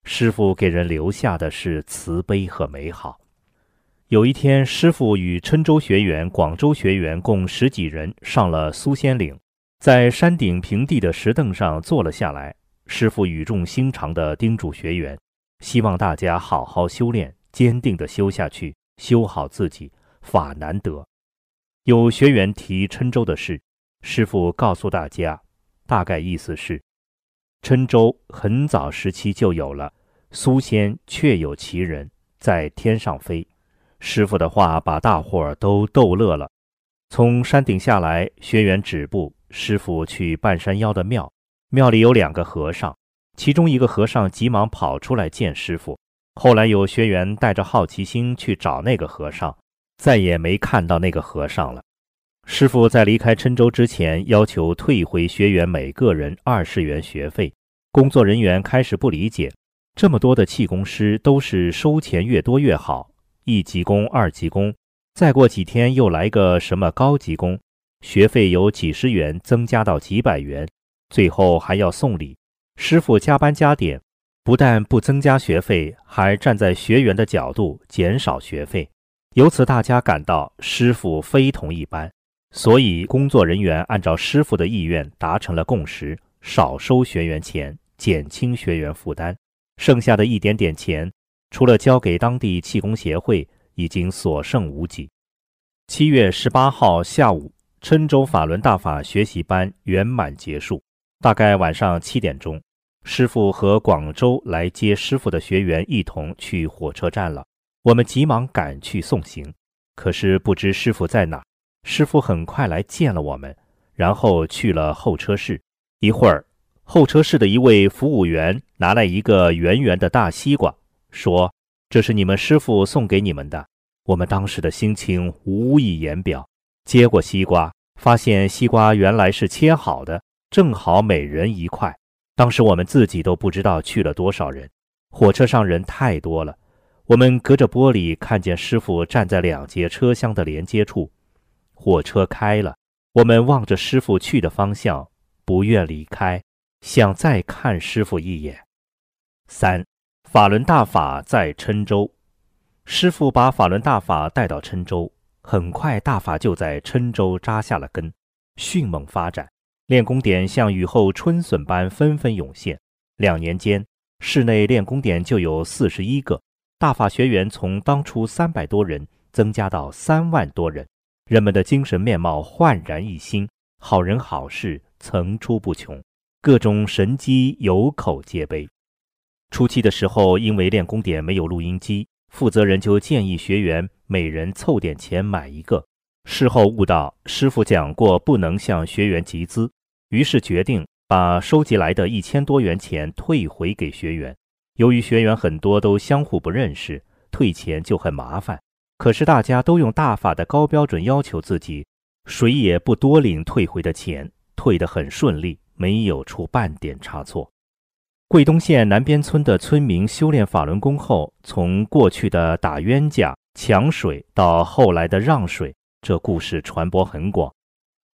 师傅给人留下的是慈悲和美好。有一天，师傅与郴州学员、广州学员共十几人上了苏仙岭，在山顶平地的石凳上坐了下来。师傅语重心长地叮嘱学员，希望大家好好修炼，坚定地修下去，修好自己。法难得。有学员提郴州的事，师傅告诉大家，大概意思是，郴州很早时期就有了。苏仙确有其人，在天上飞。师傅的话把大伙儿都逗乐了。从山顶下来，学员止步。师傅去半山腰的庙，庙里有两个和尚，其中一个和尚急忙跑出来见师傅。后来有学员带着好奇心去找那个和尚，再也没看到那个和尚了。师傅在离开郴州之前，要求退回学员每个人二十元学费。工作人员开始不理解。这么多的气功师都是收钱越多越好，一级功、二级功，再过几天又来个什么高级功，学费由几十元增加到几百元，最后还要送礼。师傅加班加点，不但不增加学费，还站在学员的角度减少学费。由此大家感到师傅非同一般，所以工作人员按照师傅的意愿达成了共识，少收学员钱，减轻学员负担。剩下的一点点钱，除了交给当地气功协会，已经所剩无几。七月十八号下午，郴州法轮大法学习班圆满结束。大概晚上七点钟，师傅和广州来接师傅的学员一同去火车站了。我们急忙赶去送行，可是不知师傅在哪。师傅很快来见了我们，然后去了候车室。一会儿。候车室的一位服务员拿来一个圆圆的大西瓜，说：“这是你们师傅送给你们的。”我们当时的心情无以言表。接过西瓜，发现西瓜原来是切好的，正好每人一块。当时我们自己都不知道去了多少人。火车上人太多了，我们隔着玻璃看见师傅站在两节车厢的连接处。火车开了。我们望着师傅去的方向，不愿离开，想再看师傅一眼。三，法轮大法在郴州，师傅把法轮大法带到郴州，很快大法就在郴州扎下了根，迅猛发展，练功点像雨后春笋般纷纷涌现。两年间，市内练功点就有四十一个，大法学员从当初三百多人增加到三万多人。人们的精神面貌焕然一新，好人好事层出不穷，各种神机有口皆碑。初期的时候，因为练功点没有录音机，负责人就建议学员每人凑点钱买一个。事后悟到师傅讲过不能向学员集资，于是决定把收集来的一千多元钱退回给学员。由于学员很多都相互不认识，退钱就很麻烦。可是大家都用大法的高标准要求自己，谁也不多领退回的钱，退得很顺利，没有出半点差错。桂东县南边村的村民修炼法轮功后，从过去的打冤家、抢水到后来的让水，这故事传播很广。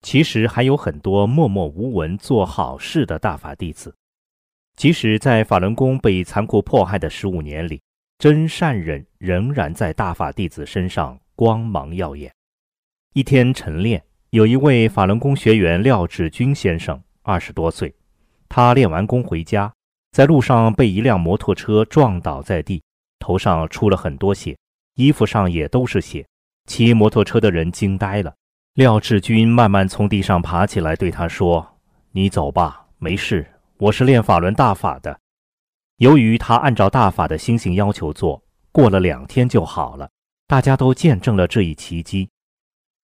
其实还有很多默默无闻做好事的大法弟子，即使在法轮功被残酷迫害的十五年里。真善忍仍然在大法弟子身上光芒耀眼。一天晨练，有一位法轮功学员廖志军先生，二十多岁。他练完功回家，在路上被一辆摩托车撞倒在地，头上出了很多血，衣服上也都是血。骑摩托车的人惊呆了。廖志军慢慢从地上爬起来，对他说：“你走吧，没事，我是练法轮大法的。”由于他按照大法的心性要求做，过了两天就好了。大家都见证了这一奇迹。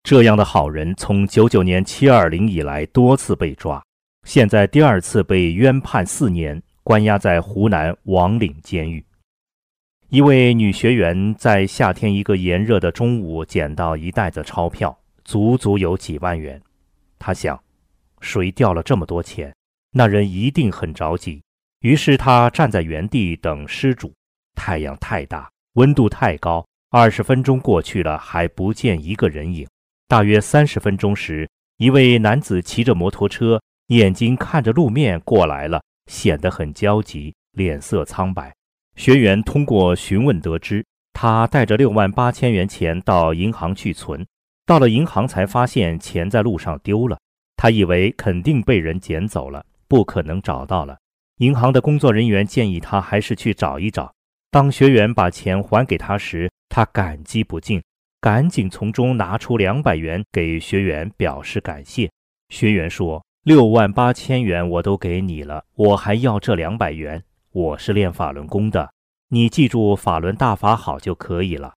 这样的好人，从九九年七二零以来多次被抓，现在第二次被冤判四年，关押在湖南王岭监狱。一位女学员在夏天一个炎热的中午捡到一袋子钞票，足足有几万元。她想，谁掉了这么多钱？那人一定很着急。于是他站在原地等失主。太阳太大，温度太高，二十分钟过去了，还不见一个人影。大约三十分钟时，一位男子骑着摩托车，眼睛看着路面过来了，显得很焦急，脸色苍白。学员通过询问得知，他带着六万八千元钱到银行去存，到了银行才发现钱在路上丢了。他以为肯定被人捡走了，不可能找到了。银行的工作人员建议他还是去找一找。当学员把钱还给他时，他感激不尽，赶紧从中拿出两百元给学员表示感谢。学员说：“六万八千元我都给你了，我还要这两百元。我是练法轮功的，你记住法轮大法好就可以了。”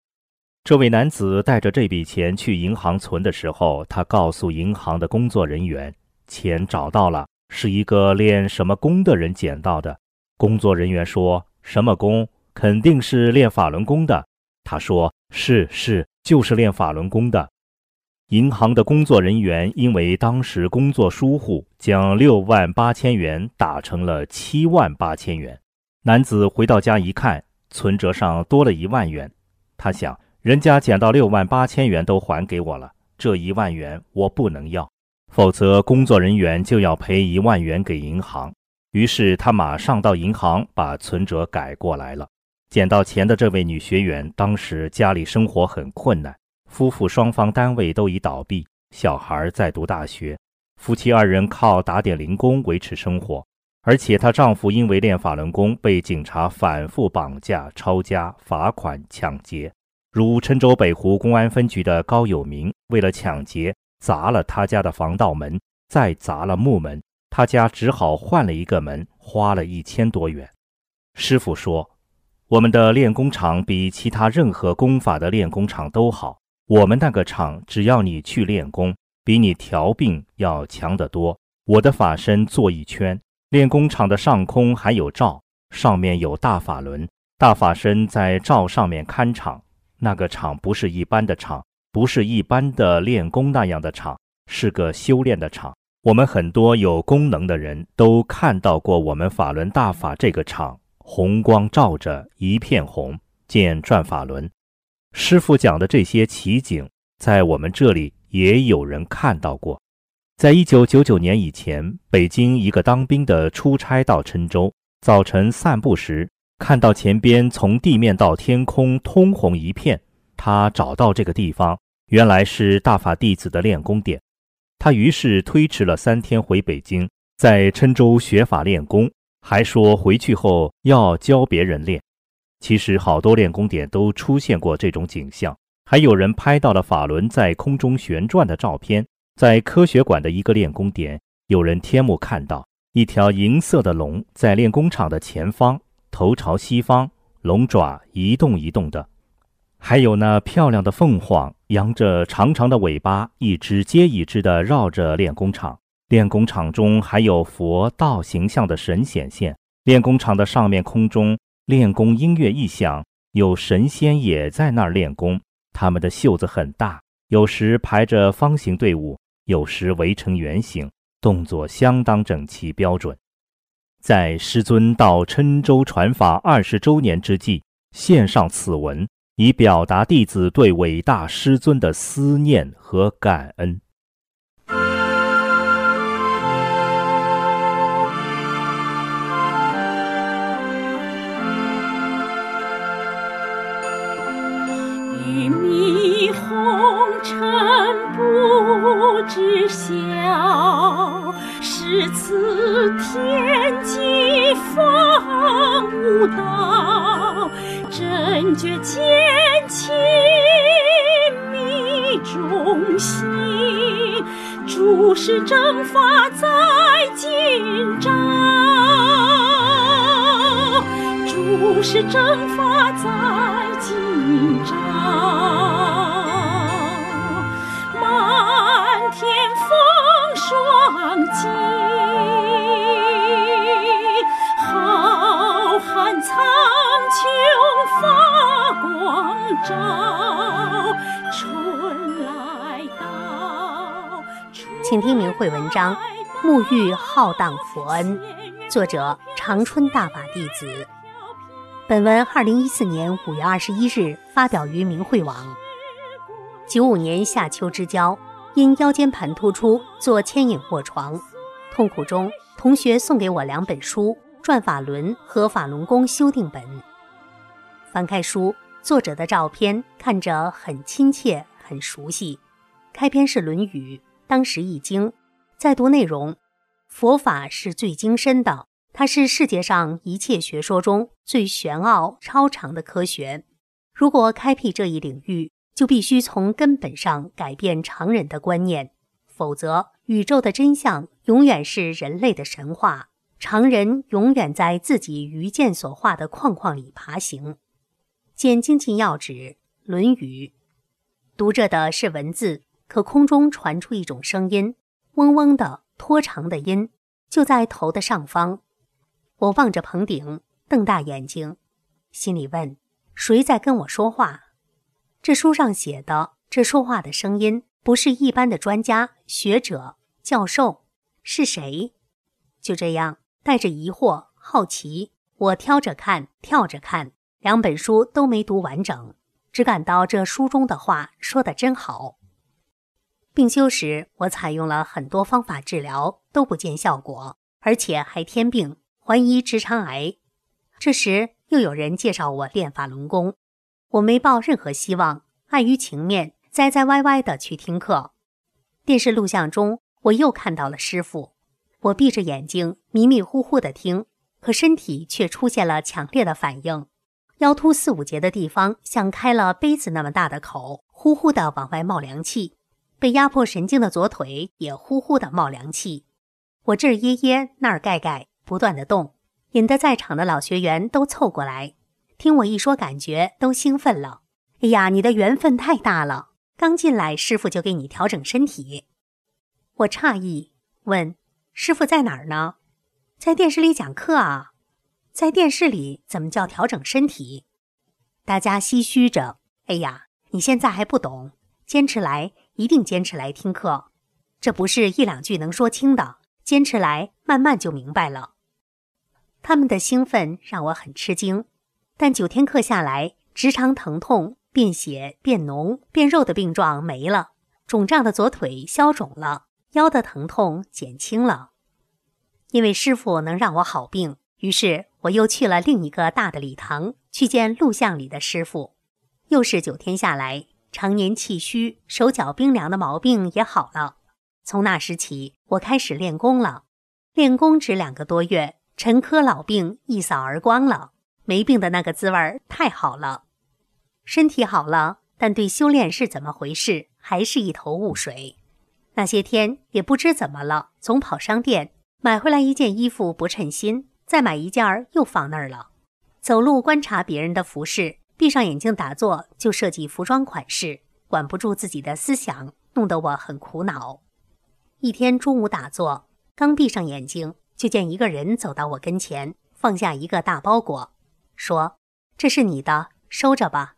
这位男子带着这笔钱去银行存的时候，他告诉银行的工作人员：“钱找到了。”是一个练什么功的人捡到的。工作人员说：“什么功？肯定是练法轮功的。”他说：“是是，就是练法轮功的。”银行的工作人员因为当时工作疏忽，将六万八千元打成了七万八千元。男子回到家一看，存折上多了一万元。他想，人家捡到六万八千元都还给我了，这一万元我不能要。否则，工作人员就要赔一万元给银行。于是他马上到银行把存折改过来了。捡到钱的这位女学员，当时家里生活很困难，夫妇双方单位都已倒闭，小孩在读大学，夫妻二人靠打点零工维持生活。而且她丈夫因为练法轮功，被警察反复绑架、抄家、罚款、抢劫。如郴州北湖公安分局的高有明，为了抢劫。砸了他家的防盗门，再砸了木门，他家只好换了一个门，花了一千多元。师傅说：“我们的练功场比其他任何功法的练功场都好。我们那个场，只要你去练功，比你调病要强得多。我的法身坐一圈，练功场的上空还有罩，上面有大法轮，大法身在罩上面看场。那个场不是一般的场。”不是一般的练功那样的场，是个修炼的场。我们很多有功能的人都看到过我们法轮大法这个场，红光照着，一片红，见转法轮。师傅讲的这些奇景，在我们这里也有人看到过。在一九九九年以前，北京一个当兵的出差到郴州，早晨散步时看到前边从地面到天空通红一片，他找到这个地方，原来是大法弟子的练功点。他于是推迟了三天回北京，在郴州学法练功，还说回去后要教别人练。其实好多练功点都出现过这种景象，还有人拍到了法轮在空中旋转的照片。在科学馆的一个练功点，有人天目看到一条银色的龙在练功场的前方，头朝西方，龙爪一动一动的。还有那漂亮的凤凰，扬着长长的尾巴，一只接一只的绕着练功场。练功场中还有佛道形象的神显现。练功场的上面空中。练功音乐一响，有神仙也在那儿练功。他们的袖子很大，有时排着方形队伍，有时围成圆形，动作相当整齐标准。在师尊到郴州传法二十周年之际，献上此文，以表达弟子对伟大师尊的思念和感恩。臣不知晓是此天机方悟道，真觉坚清密中心，诸事正法在今朝，诸事正法在今朝。双击，浩瀚苍穹发光照，春来到。请听明慧文章《沐浴浩荡佛恩》，作者长春大法弟子。本文二零一四年五月二十一日发表于明慧网。九五年夏秋之交。因腰间盘突出，做牵引卧床，痛苦中，同学送给我两本书《转法轮》和《法轮功修订本》。翻开书，作者的照片看着很亲切、很熟悉。开篇是《论语》，当时一惊。再读内容，佛法是最精深的，它是世界上一切学说中最玄奥超长的科学。如果开辟这一领域，就必须从根本上改变常人的观念，否则宇宙的真相永远是人类的神话，常人永远在自己愚见所化的框框里爬行。见精进要旨，《论语》。读着的是文字，可空中传出一种声音，嗡嗡的拖长的音，就在头的上方。我望着棚顶，瞪大眼睛，心里问：谁在跟我说话？这书上写的，这说话的声音不是一般的专家、学者、教授，是谁？就这样，带着疑惑、好奇，我挑着看，跳着看，两本书都没读完整，只感到这书中的话说的真好。病休时，我采用了很多方法治疗，都不见效果，而且还添病，怀疑直肠癌。这时，又有人介绍我练法轮功。我没抱任何希望，碍于情面，栽栽歪歪的去听课。电视录像中，我又看到了师傅。我闭着眼睛，迷迷糊糊的听，可身体却出现了强烈的反应。腰突四五节的地方像开了杯子那么大的口，呼呼的往外冒凉气；被压迫神经的左腿也呼呼的冒凉气。我这儿噎噎，那儿盖盖，不断的动，引得在场的老学员都凑过来。听我一说，感觉都兴奋了。哎呀，你的缘分太大了！刚进来，师傅就给你调整身体。我诧异，问师傅在哪儿呢？在电视里讲课啊。在电视里怎么叫调整身体？大家唏嘘着。哎呀，你现在还不懂，坚持来，一定坚持来听课。这不是一两句能说清的，坚持来，慢慢就明白了。他们的兴奋让我很吃惊。但九天课下来，直肠疼痛、便血、变脓、变肉的病状没了，肿胀的左腿消肿了，腰的疼痛减轻了。因为师傅能让我好病，于是我又去了另一个大的礼堂，去见录像里的师傅。又是九天下来，常年气虚、手脚冰凉的毛病也好了。从那时起，我开始练功了。练功只两个多月，陈科老病一扫而光了。没病的那个滋味太好了，身体好了，但对修炼是怎么回事，还是一头雾水。那些天也不知怎么了，总跑商店买回来一件衣服不称心，再买一件又放那儿了。走路观察别人的服饰，闭上眼睛打坐就设计服装款式，管不住自己的思想，弄得我很苦恼。一天中午打坐，刚闭上眼睛，就见一个人走到我跟前，放下一个大包裹。说：“这是你的，收着吧。”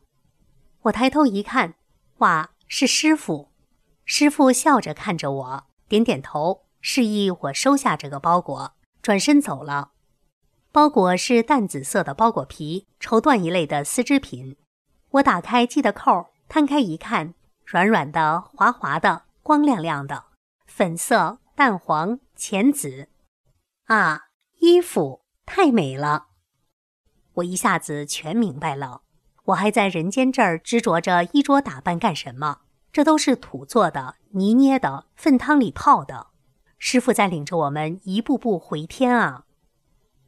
我抬头一看，哇，是师傅！师傅笑着看着我，点点头，示意我收下这个包裹，转身走了。包裹是淡紫色的包裹皮，绸缎一类的丝织品。我打开系的扣，摊开一看，软软的、滑滑的、光亮亮的，粉色、淡黄、浅紫。啊，衣服太美了！我一下子全明白了，我还在人间这儿执着着衣着打扮干什么？这都是土做的、泥捏的、粪汤里泡的。师傅在领着我们一步步回天啊！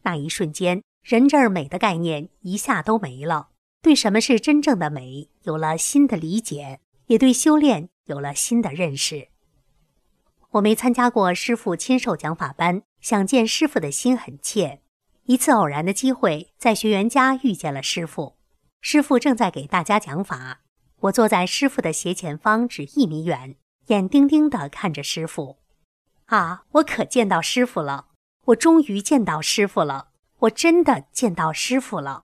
那一瞬间，人这儿美的概念一下都没了，对什么是真正的美有了新的理解，也对修炼有了新的认识。我没参加过师傅亲授讲法班，想见师傅的心很切。一次偶然的机会，在学员家遇见了师傅。师傅正在给大家讲法，我坐在师傅的斜前方，只一米远，眼盯盯地看着师傅。啊，我可见到师傅了！我终于见到师傅了！我真的见到师傅了！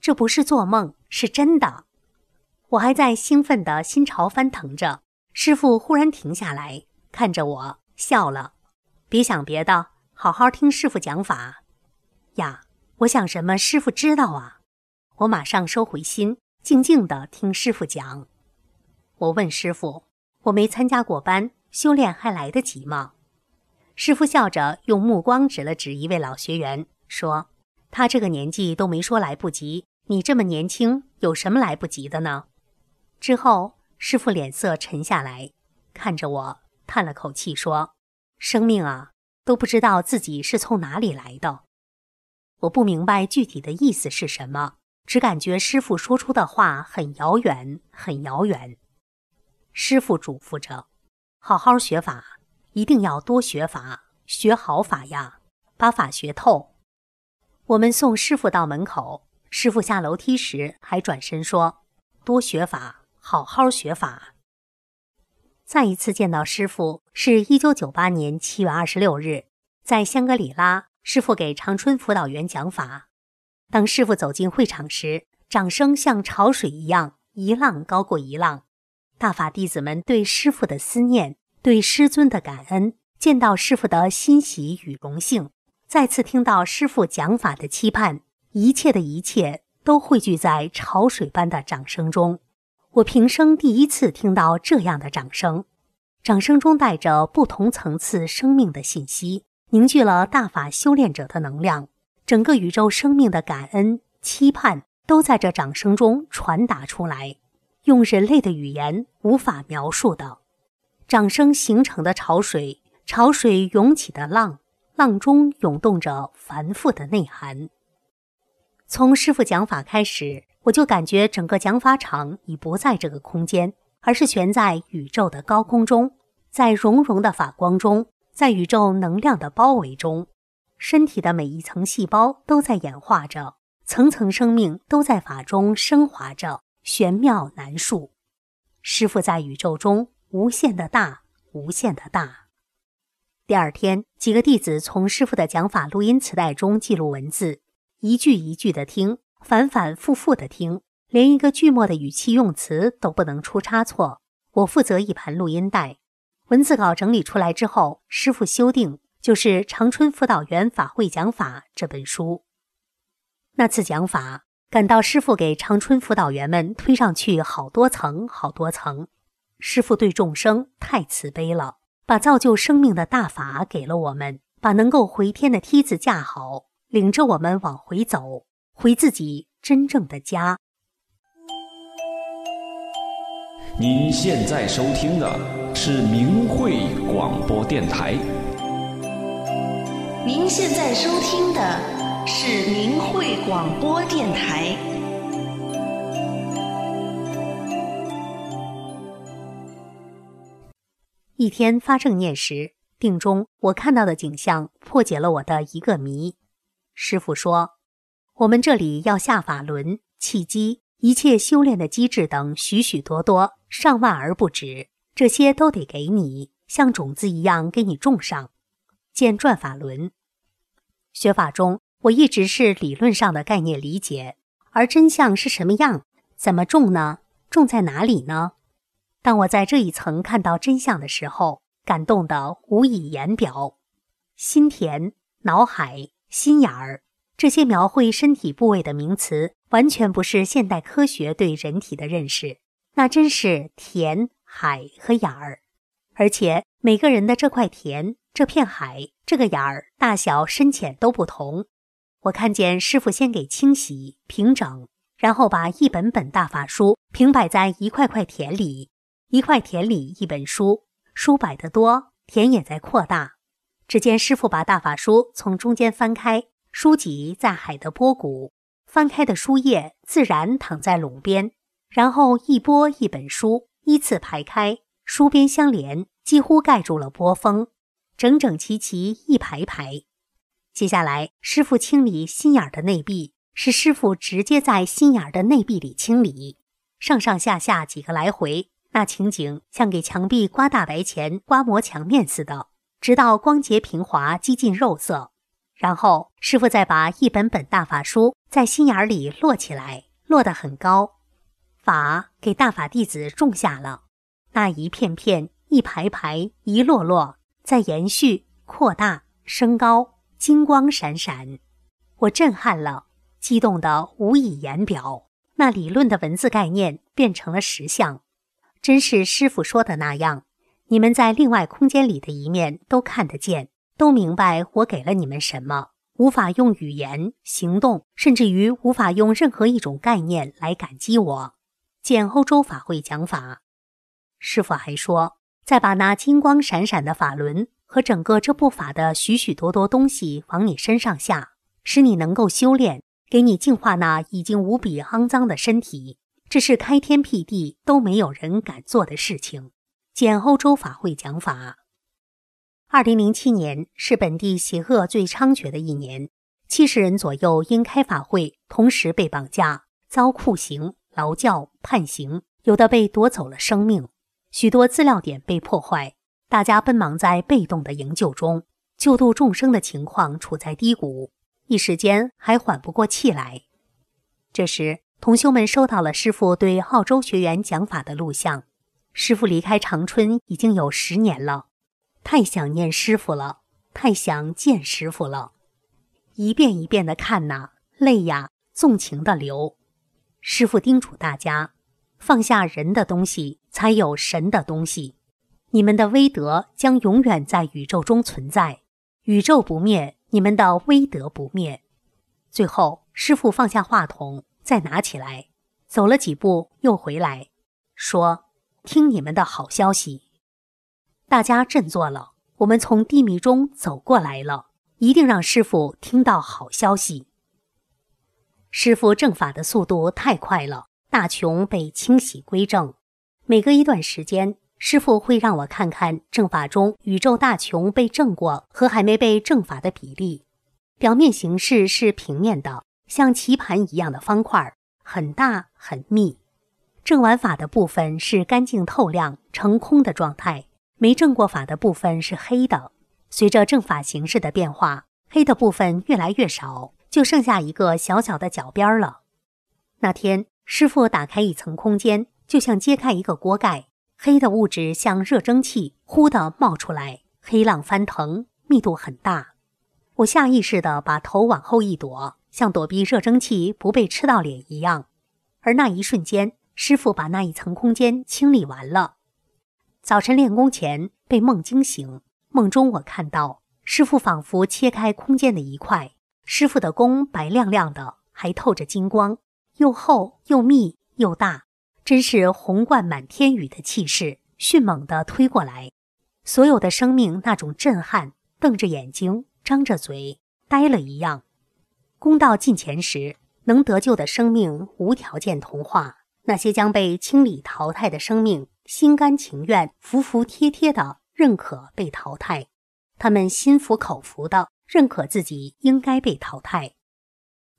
这不是做梦，是真的。我还在兴奋的心潮翻腾着，师傅忽然停下来，看着我笑了。别想别的，好好听师傅讲法。呀，我想什么，师傅知道啊！我马上收回心，静静的听师傅讲。我问师傅：“我没参加过班，修炼还来得及吗？”师傅笑着用目光指了指一位老学员，说：“他这个年纪都没说来不及，你这么年轻，有什么来不及的呢？”之后，师傅脸色沉下来，看着我，叹了口气说：“生命啊，都不知道自己是从哪里来的。”我不明白具体的意思是什么，只感觉师傅说出的话很遥远，很遥远。师傅嘱咐着：“好好学法，一定要多学法，学好法呀，把法学透。”我们送师傅到门口，师傅下楼梯时还转身说：“多学法，好好学法。”再一次见到师傅是一九九八年七月二十六日，在香格里拉。师傅给长春辅导员讲法。当师傅走进会场时，掌声像潮水一样，一浪高过一浪。大法弟子们对师傅的思念，对师尊的感恩，见到师傅的欣喜与荣幸，再次听到师傅讲法的期盼，一切的一切都汇聚在潮水般的掌声中。我平生第一次听到这样的掌声，掌声中带着不同层次生命的信息。凝聚了大法修炼者的能量，整个宇宙生命的感恩、期盼都在这掌声中传达出来，用人类的语言无法描述的。掌声形成的潮水，潮水涌起的浪，浪中涌动着繁复的内涵。从师傅讲法开始，我就感觉整个讲法场已不在这个空间，而是悬在宇宙的高空中，在融融的法光中。在宇宙能量的包围中，身体的每一层细胞都在演化着，层层生命都在法中升华着，玄妙难述。师傅在宇宙中无限的大，无限的大。第二天，几个弟子从师傅的讲法录音磁带中记录文字，一句一句的听，反反复复的听，连一个句末的语气用词都不能出差错。我负责一盘录音带。文字稿整理出来之后，师傅修订，就是《长春辅导员法会讲法》这本书。那次讲法，感到师傅给长春辅导员们推上去好多层，好多层。师傅对众生太慈悲了，把造就生命的大法给了我们，把能够回天的梯子架好，领着我们往回走，回自己真正的家。您现在收听的是明慧广播电台。您现在收听的是明慧广播电台。一天发正念时，定中我看到的景象破解了我的一个谜。师傅说，我们这里要下法轮、契机、一切修炼的机制等许许多多，上万而不止，这些都得给你，像种子一样给你种上。见转法轮。学法中，我一直是理论上的概念理解，而真相是什么样？怎么种呢？种在哪里呢？当我在这一层看到真相的时候，感动的无以言表。心田、脑海、心眼儿，这些描绘身体部位的名词，完全不是现代科学对人体的认识。那真是田、海和眼儿，而且每个人的这块田、这片海、这个眼儿，大小深浅都不同。我看见师傅先给清洗平整，然后把一本本大法书平摆在一块块田里。一块田里一本书，书摆得多，田也在扩大。只见师傅把大法书从中间翻开，书籍在海的波谷，翻开的书页自然躺在垄边，然后一波一本书依次排开，书边相连，几乎盖住了波峰，整整齐齐一排排。接下来，师傅清理心眼的内壁，是师傅直接在心眼的内壁里清理，上上下下几个来回。那情景像给墙壁刮大白前、刮磨墙面似的，直到光洁平滑、几近肉色。然后师傅再把一本本大法书在心眼里摞起来，摞得很高，法给大法弟子种下了。那一片片、一排排、一摞摞，在延续、扩大、升高，金光闪闪。我震撼了，激动得无以言表。那理论的文字概念变成了实相。真是师傅说的那样，你们在另外空间里的一面都看得见，都明白我给了你们什么，无法用语言、行动，甚至于无法用任何一种概念来感激我。见欧洲法会讲法，师傅还说，再把那金光闪闪的法轮和整个这部法的许许多多东西往你身上下，使你能够修炼，给你净化那已经无比肮脏的身体。这是开天辟地都没有人敢做的事情。见欧洲法会讲法。二零零七年是本地邪恶最猖獗的一年，七十人左右因开法会同时被绑架，遭酷刑、劳教、判刑，有的被夺走了生命，许多资料点被破坏，大家奔忙在被动的营救中，救度众生的情况处在低谷，一时间还缓不过气来。这时。同修们收到了师傅对澳洲学员讲法的录像。师傅离开长春已经有十年了，太想念师傅了，太想见师傅了。一遍一遍的看呐，泪呀，纵情的流。师傅叮嘱大家，放下人的东西，才有神的东西。你们的威德将永远在宇宙中存在，宇宙不灭，你们的威德不灭。最后，师傅放下话筒。再拿起来，走了几步，又回来，说：“听你们的好消息。”大家振作了。我们从低迷中走过来了，一定让师傅听到好消息。师傅正法的速度太快了，大琼被清洗归正。每隔一段时间，师傅会让我看看正法中宇宙大琼被正过和还没被正法的比例。表面形式是平面的。像棋盘一样的方块，很大很密。正完法的部分是干净透亮、成空的状态；没正过法的部分是黑的。随着正法形式的变化，黑的部分越来越少，就剩下一个小小的角边了。那天，师傅打开一层空间，就像揭开一个锅盖，黑的物质像热蒸汽，呼的冒出来，黑浪翻腾，密度很大。我下意识地把头往后一躲。像躲避热蒸汽不被吃到脸一样，而那一瞬间，师傅把那一层空间清理完了。早晨练功前，被梦惊醒。梦中我看到师傅仿佛切开空间的一块，师傅的弓白亮亮的，还透着金光，又厚又密又大，真是红贯满天宇的气势，迅猛地推过来。所有的生命那种震撼，瞪着眼睛，张着嘴，呆了一样。功到近前时，能得救的生命无条件同化；那些将被清理淘汰的生命，心甘情愿、服服帖帖的认可被淘汰。他们心服口服的认可自己应该被淘汰。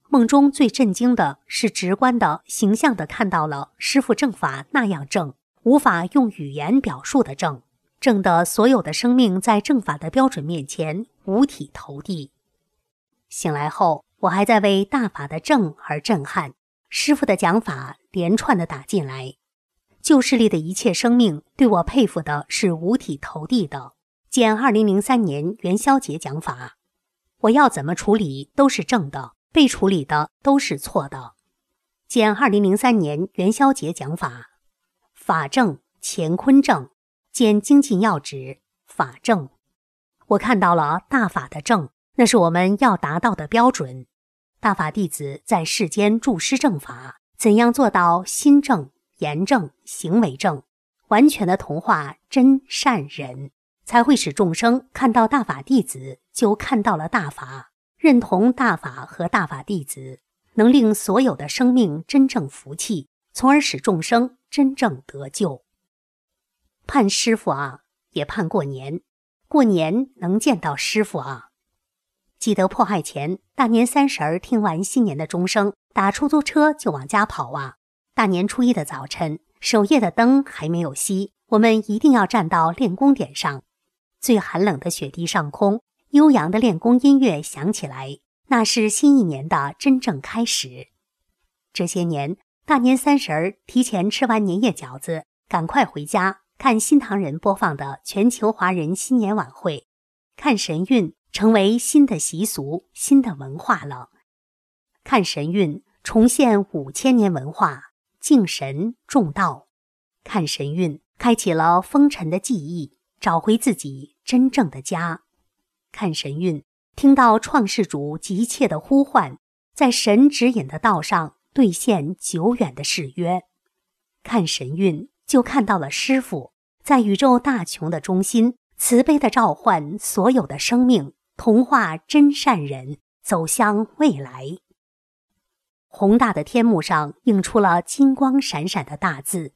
梦中最震惊的是，直观的、形象的看到了师傅正法那样正，无法用语言表述的正。正的所有的生命在正法的标准面前五体投地。醒来后，我还在为大法的正而震撼。师傅的讲法连串的打进来，旧势力的一切生命对我佩服的是五体投地的。见二零零三年元宵节讲法，我要怎么处理都是正的，被处理的都是错的。见二零零三年元宵节讲法，法正乾坤正。见精进要旨，法正，我看到了大法的正，那是我们要达到的标准。大法弟子在世间注师正法，怎样做到心正、言正、行为正，完全的同化真善忍，才会使众生看到大法弟子就看到了大法，认同大法和大法弟子，能令所有的生命真正服气，从而使众生真正得救。盼师傅啊，也盼过年，过年能见到师傅啊。记得迫害前大年三十儿听完新年的钟声，打出租车就往家跑啊。大年初一的早晨，守夜的灯还没有熄，我们一定要站到练功点上。最寒冷的雪地上空，悠扬的练功音乐响起来，那是新一年的真正开始。这些年，大年三十儿提前吃完年夜饺子，赶快回家。看新唐人播放的全球华人新年晚会，看神韵成为新的习俗、新的文化了。看神韵重现五千年文化，敬神重道。看神韵开启了封尘的记忆，找回自己真正的家。看神韵听到创世主急切的呼唤，在神指引的道上兑现久远的誓约。看神韵就看到了师傅。在宇宙大穹的中心，慈悲的召唤所有的生命，同化真善人，走向未来。宏大的天幕上映出了金光闪闪的大字：“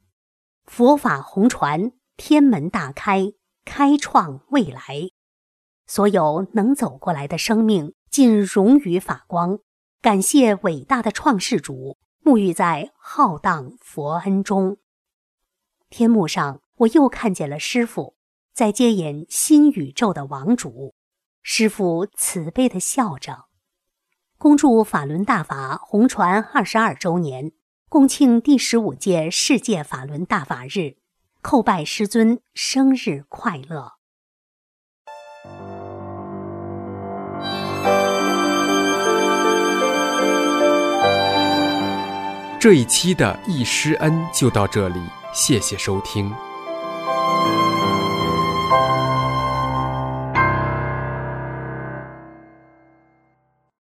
佛法红传，天门大开，开创未来。”所有能走过来的生命尽融于法光，感谢伟大的创世主，沐浴在浩荡佛恩中。天幕上。我又看见了师傅在接引新宇宙的王主，师傅慈悲的笑着。恭祝法轮大法红传二十二周年，共庆第十五届世界法轮大法日，叩拜师尊生日快乐。这一期的易师恩就到这里，谢谢收听。